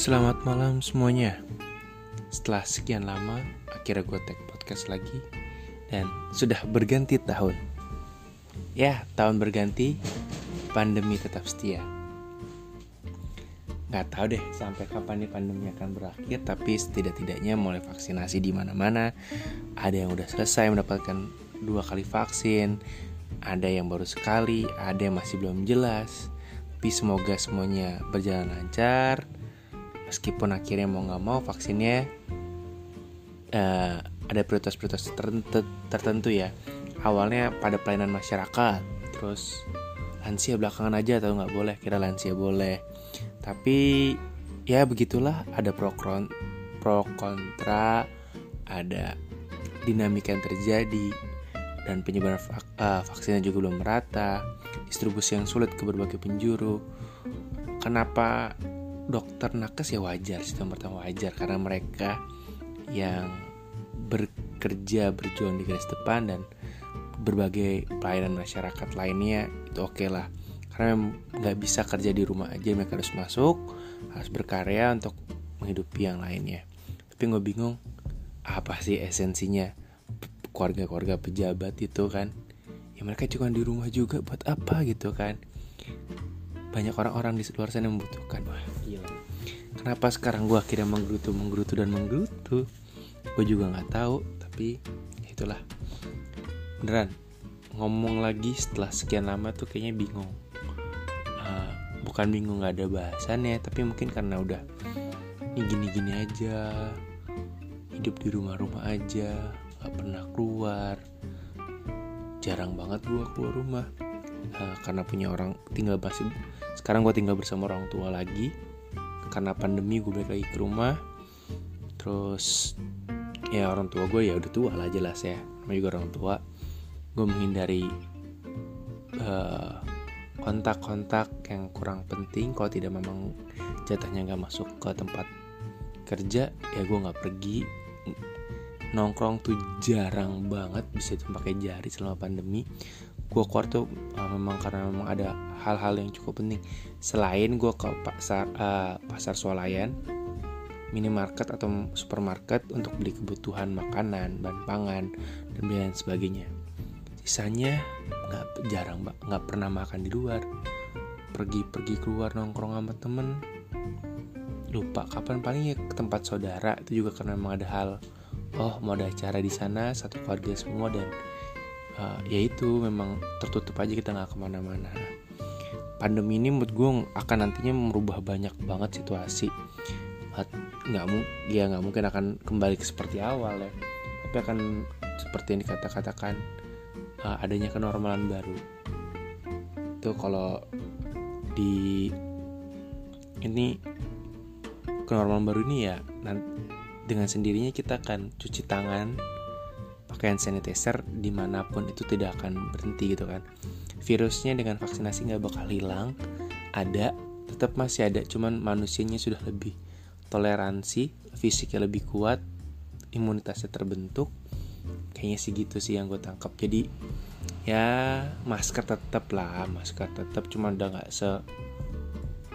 Selamat malam semuanya. Setelah sekian lama Akhirnya gue tag podcast lagi Dan sudah berganti tahun. Ya tahun berganti Pandemi tetap setia. Gak tahu deh sampai kapan nih pandemi akan berakhir Tapi setidak-tidaknya mulai vaksinasi di mana-mana. Ada yang udah selesai mendapatkan dua kali vaksin Ada yang baru sekali Ada yang masih belum jelas. Tapi semoga semuanya berjalan lancar meskipun akhirnya mau nggak mau vaksinnya uh, ada prioritas-prioritas tertentu, tertentu ya. Awalnya pada pelayanan masyarakat terus lansia belakangan aja atau nggak? Boleh kira lansia boleh. Tapi ya begitulah ada pro pro kontra ada dinamika yang terjadi dan penyebaran vak uh, vaksinnya juga belum merata distribusi yang sulit ke berbagai penjuru. Kenapa dokter nakes ya wajar sih pertama wajar. Karena mereka yang bekerja berjuang di garis depan dan berbagai pelayanan masyarakat lainnya itu oke okay lah. Karena nggak bisa kerja di rumah aja mereka harus masuk harus berkarya untuk menghidupi yang lainnya. Tapi gue bingung apa sih esensinya? Keluarga-keluarga pejabat itu kan ya mereka cuma di rumah juga buat apa gitu kan? Banyak orang-orang di luar sana yang membutuhkan. wah kenapa sekarang gue akhirnya menggerutu menggerutu dan menggerutu? Gue juga nggak tahu tapi ya itulah. Beneran ngomong lagi setelah sekian lama tuh kayaknya bingung. Uh, bukan bingung nggak ada bahasannya tapi mungkin karena udah ini gini-gini aja hidup di rumah-rumah aja nggak pernah keluar. Jarang banget gue keluar rumah. Uh, karena punya orang tinggal masih sekarang gue tinggal bersama orang tua lagi karena pandemi gue balik lagi ke rumah. Terus ya orang tua gue ya udah tua lah jelas ya. Sama juga orang tua. Gue menghindari eh, kontak-kontak yang kurang penting. Kalau tidak memang jatahnya nggak masuk ke tempat kerja ya gue nggak pergi. Nongkrong tuh jarang banget bisa itu pakai jari selama pandemi gue keluar tuh uh, memang karena memang ada hal-hal yang cukup penting. Selain gue ke pasar uh, pasar swalayan minimarket atau supermarket untuk beli kebutuhan makanan bahan pangan dan lain sebagainya. Sisanya nggak jarang nggak pernah makan di luar. Pergi-pergi keluar nongkrong sama temen. Lupa kapan paling ya ke tempat saudara. Itu juga karena memang ada hal oh mau ada acara di sana satu keluarga semua dan uh, ya itu memang tertutup aja kita nggak ke mana-mana. Pandemi ini menurut gue akan nantinya merubah banyak banget situasi. Nggak mu ya nggak mungkin akan kembali ke seperti awal ya. Tapi akan seperti yang dikata-katakan uh, adanya kenormalan baru. Itu kalau di ini kenormalan baru ini ya dengan sendirinya kita akan cuci tangan pakai hand sanitizer di mana pun itu tidak akan berhenti gitu kan. Virusnya dengan vaksinasi nggak bakal hilang ada tetap masih ada cuman manusianya sudah lebih toleransi fisiknya lebih kuat imunitasnya terbentuk kayaknya sih gitu sih yang gue tangkap. Jadi ya masker tetap lah masker tetap cuma udah nggak se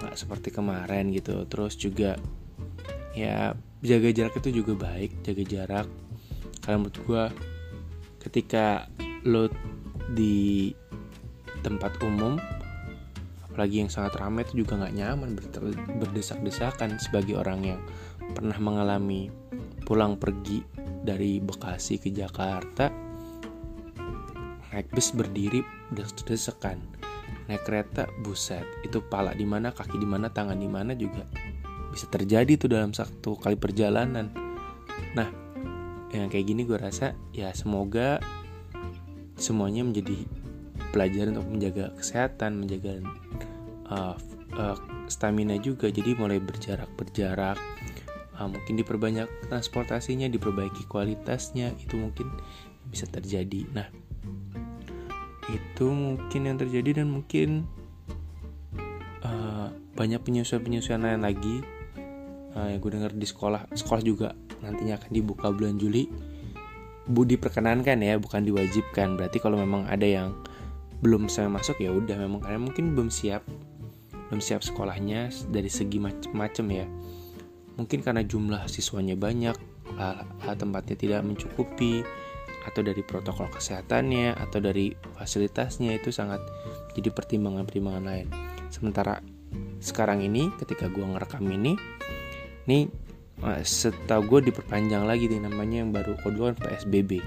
nggak seperti kemarin gitu. Terus juga ya jaga jarak itu juga baik jaga jarak. Karena menurut gue ketika lo di tempat umum apalagi yang sangat ramai itu juga nggak nyaman berdesak-desakan sebagai orang yang pernah mengalami pulang pergi dari Bekasi ke Jakarta naik bis berdiri desak-desakan naik kereta buset itu pala di mana kaki di mana tangan di mana juga bisa terjadi tuh dalam satu kali perjalanan. Nah yang kayak gini gue rasa ya semoga semuanya menjadi pelajaran untuk menjaga kesehatan menjaga uh, uh, stamina juga. Jadi mulai berjarak berjarak uh, mungkin diperbanyak transportasinya diperbaiki kualitasnya itu mungkin bisa terjadi. Nah itu mungkin yang terjadi dan mungkin uh, banyak penyesuaian-penyesuaian lain lagi uh, yang gue dengar di sekolah sekolah juga nantinya akan dibuka bulan Juli. Bu diperkenankan ya bukan diwajibkan. Berarti kalau memang ada yang belum saya masuk ya udah memang karena mungkin belum siap belum siap sekolahnya dari segi macam-macam ya. Mungkin karena jumlah siswanya banyak tempatnya tidak mencukupi atau dari protokol kesehatannya atau dari fasilitasnya itu sangat jadi pertimbangan-pertimbangan lain. Sementara sekarang ini ketika gue ngerekam ini eh, setahu gue diperpanjang lagi nih namanya yang baru kode kan PSBB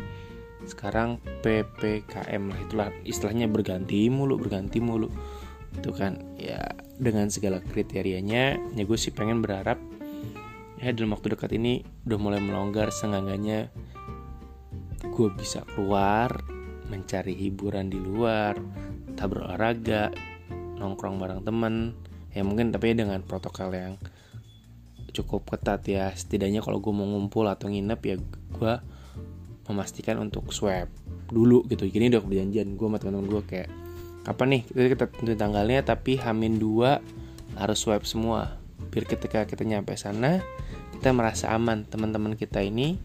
sekarang PPKM lah itulah istilahnya berganti mulu berganti mulu. Itu kan ya dengan segala kriterianya ya gue sih pengen berharap ya dalam waktu dekat ini udah mulai melonggar seenggaknya gue bisa keluar mencari hiburan di luar tak berolahraga nongkrong bareng temen. Ya mungkin tapi dengan protokol yang cukup ketat ya. Setidaknya kalau gue mau ngumpul atau nginep ya gue memastikan untuk swab dulu gitu. Gini udah perjanjian gue sama teman-teman gue kayak kapan nih? Kita tentuin tanggalnya tapi hamin dua harus swab semua. Biar ketika kita nyampe sana kita merasa aman. Teman-teman kita ini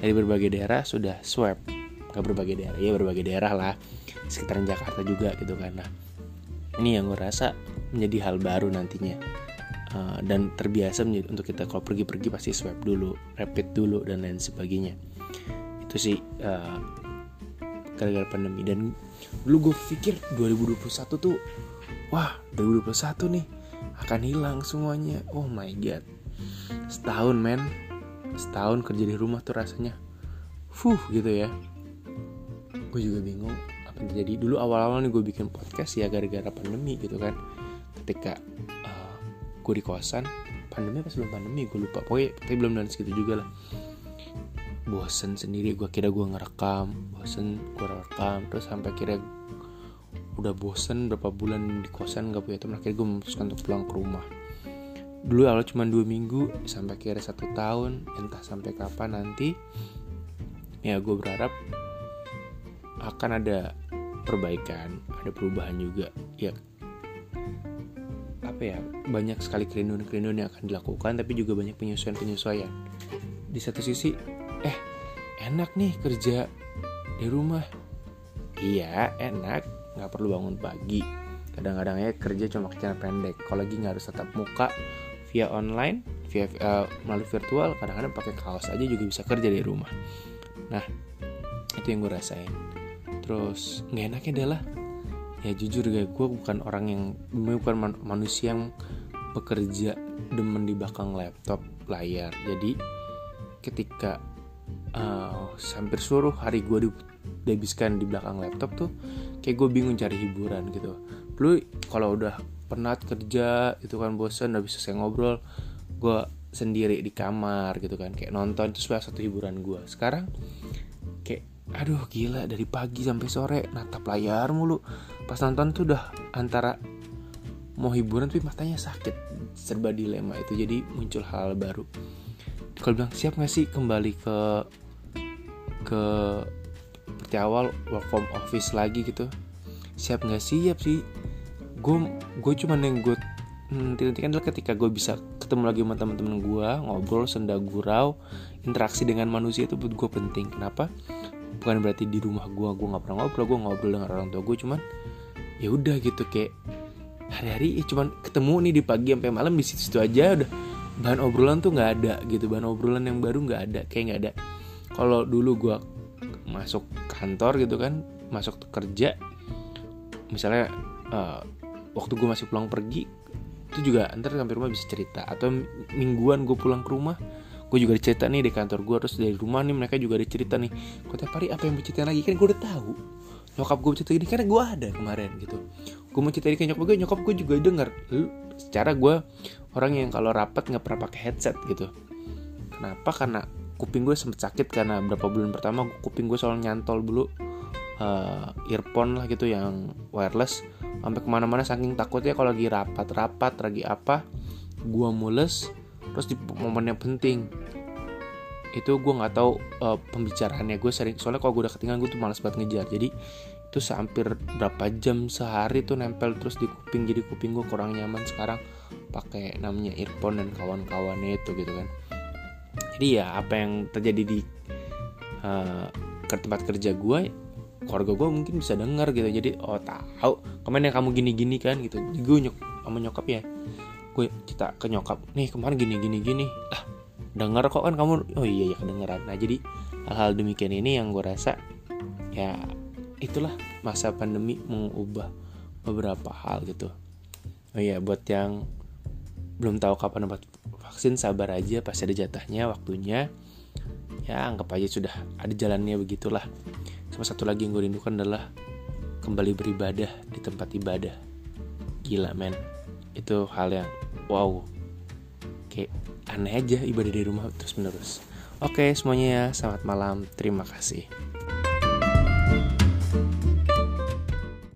dari berbagai daerah sudah swab. Nggak berbagai daerah ya berbagai daerah lah. Sekitaran Jakarta juga gitu kan. Nah ini yang gue rasa menjadi hal baru nantinya uh, dan terbiasa untuk kita kalau pergi-pergi pasti swab dulu rapid dulu dan lain sebagainya. Itu sih uh, gara-gara pandemi. Dan dulu gue pikir 2021 tuh wah 2021 nih akan hilang semuanya. Oh my god. Setahun men. Setahun kerja di rumah tuh rasanya fuh gitu ya. Gue juga bingung apa yang terjadi. Dulu awal-awal nih gue bikin podcast ya gara-gara pandemi gitu kan. Ketika eh, gue di kosan. Pandemi apa sebelum pandemi? Gue lupa. Pokoknya tapi belum dan segitu juga lah. Bosen sendiri. Gue kira gue ngerekam. Bosen gue rekam. Terus sampai kira udah bosen berapa bulan di kosan gak punya teman. Akhirnya gue memutuskan untuk pulang ke rumah. Dulu awal cuma dua minggu sampai kira satu tahun. Entah sampai kapan nanti. Ya gue berharap akan ada perbaikan ada perubahan juga. Ya apa ya banyak sekali kerinduan-kerinduan yang akan dilakukan tapi juga banyak penyesuaian-penyesuaian. Di satu sisi eh enak nih kerja di rumah. Iya enak. Nggak perlu bangun pagi. Kadang-kadang ya kerja cuma kerja pendek. Kalau lagi nggak harus tetap muka via online via uh, melalui virtual kadang-kadang pakai kaos aja juga bisa kerja di rumah. Nah itu yang gue rasain. Terus nggak enaknya adalah ya jujur gue gue bukan orang yang bukan man, manusia yang bekerja demen di belakang laptop layar. Jadi ketika uh, hampir seluruh hari gue dihabiskan di belakang laptop tuh kayak gue bingung cari hiburan gitu. Dulu kalau udah penat kerja itu kan bosan udah bisa saya ngobrol gue sendiri di kamar gitu kan kayak nonton itu sudah satu hiburan gue sekarang aduh gila dari pagi sampai sore natap layar mulu. Pas nonton tuh udah antara mau hiburan tapi matanya sakit. Serba dilema itu jadi muncul hal, -hal baru. Kalau bilang siap gak sih kembali ke ke seperti awal work from office lagi gitu. Siap nggak siap sih. Gue gue cuman yang gue nanti nanti kan adalah ketika gue bisa ketemu lagi sama teman-teman gue ngobrol senda gurau interaksi dengan manusia itu buat gue penting. Kenapa bukan berarti di rumah gue gue nggak pernah ngobrol gue ngobrol dengan orang tua gue cuman ya udah gitu kayak hari-hari ya cuman ketemu nih di pagi sampai malam di situ-situ aja udah bahan obrolan tuh nggak ada gitu bahan obrolan yang baru nggak ada kayak nggak ada. Kalau dulu gue masuk kantor gitu kan masuk kerja misalnya uh, waktu gue masih pulang pergi itu juga ntar sampai rumah bisa cerita atau mingguan gue pulang ke rumah gue juga cerita nih di kantor gue terus dari rumah nih mereka juga ada cerita nih kok tiap hari apa yang bercerita lagi? Kan gue udah tahu nyokap gue cerita ini karena gue ada kemarin gitu. Gue mau cerita ke nyokap gue nyokap gue juga denger secara gue orang yang kalau rapat nggak pernah pakai headset gitu. Kenapa? Karena kuping gue sempet sakit karena berapa bulan pertama kuping gue selalu nyantol dulu uh, earphone lah gitu yang wireless sampai ke mana-mana saking takutnya kalau lagi rapat-rapat lagi apa gue mules terus di momen yang penting itu gue nggak tahu uh, pembicaraannya gue sering soalnya kalau gue udah ketinggalan gue tuh malas banget ngejar. Jadi itu hampir berapa jam sehari tuh nempel terus di kuping jadi kuping gue kurang nyaman sekarang. Pakai namanya earphone dan kawan-kawannya itu gitu kan. Jadi ya apa yang terjadi di uh, ke tempat kerja gue keluarga gue mungkin bisa dengar gitu. Jadi oh tahu kemarin yang kamu gini-gini kan gitu. Gue nyok sama nyokap ya gue kita ke nyokap nih kemarin gini gini gini. Lah denger kok kan kamu? Oh iya ya kedengeran. Nah jadi hal-hal demikian ini yang gue rasa ya itulah masa pandemi mengubah beberapa hal gitu. Oh iya buat yang belum tahu kapan dapat vaksin sabar aja pasti ada jatahnya waktunya. Ya anggap aja sudah ada jalannya begitulah. Sama satu lagi yang gue rindukan adalah kembali beribadah di tempat ibadah. Gila men. Itu hal yang wow. Kayak aneh aja ibadah di rumah terus menerus oke semuanya ya. Selamat malam. Terima kasih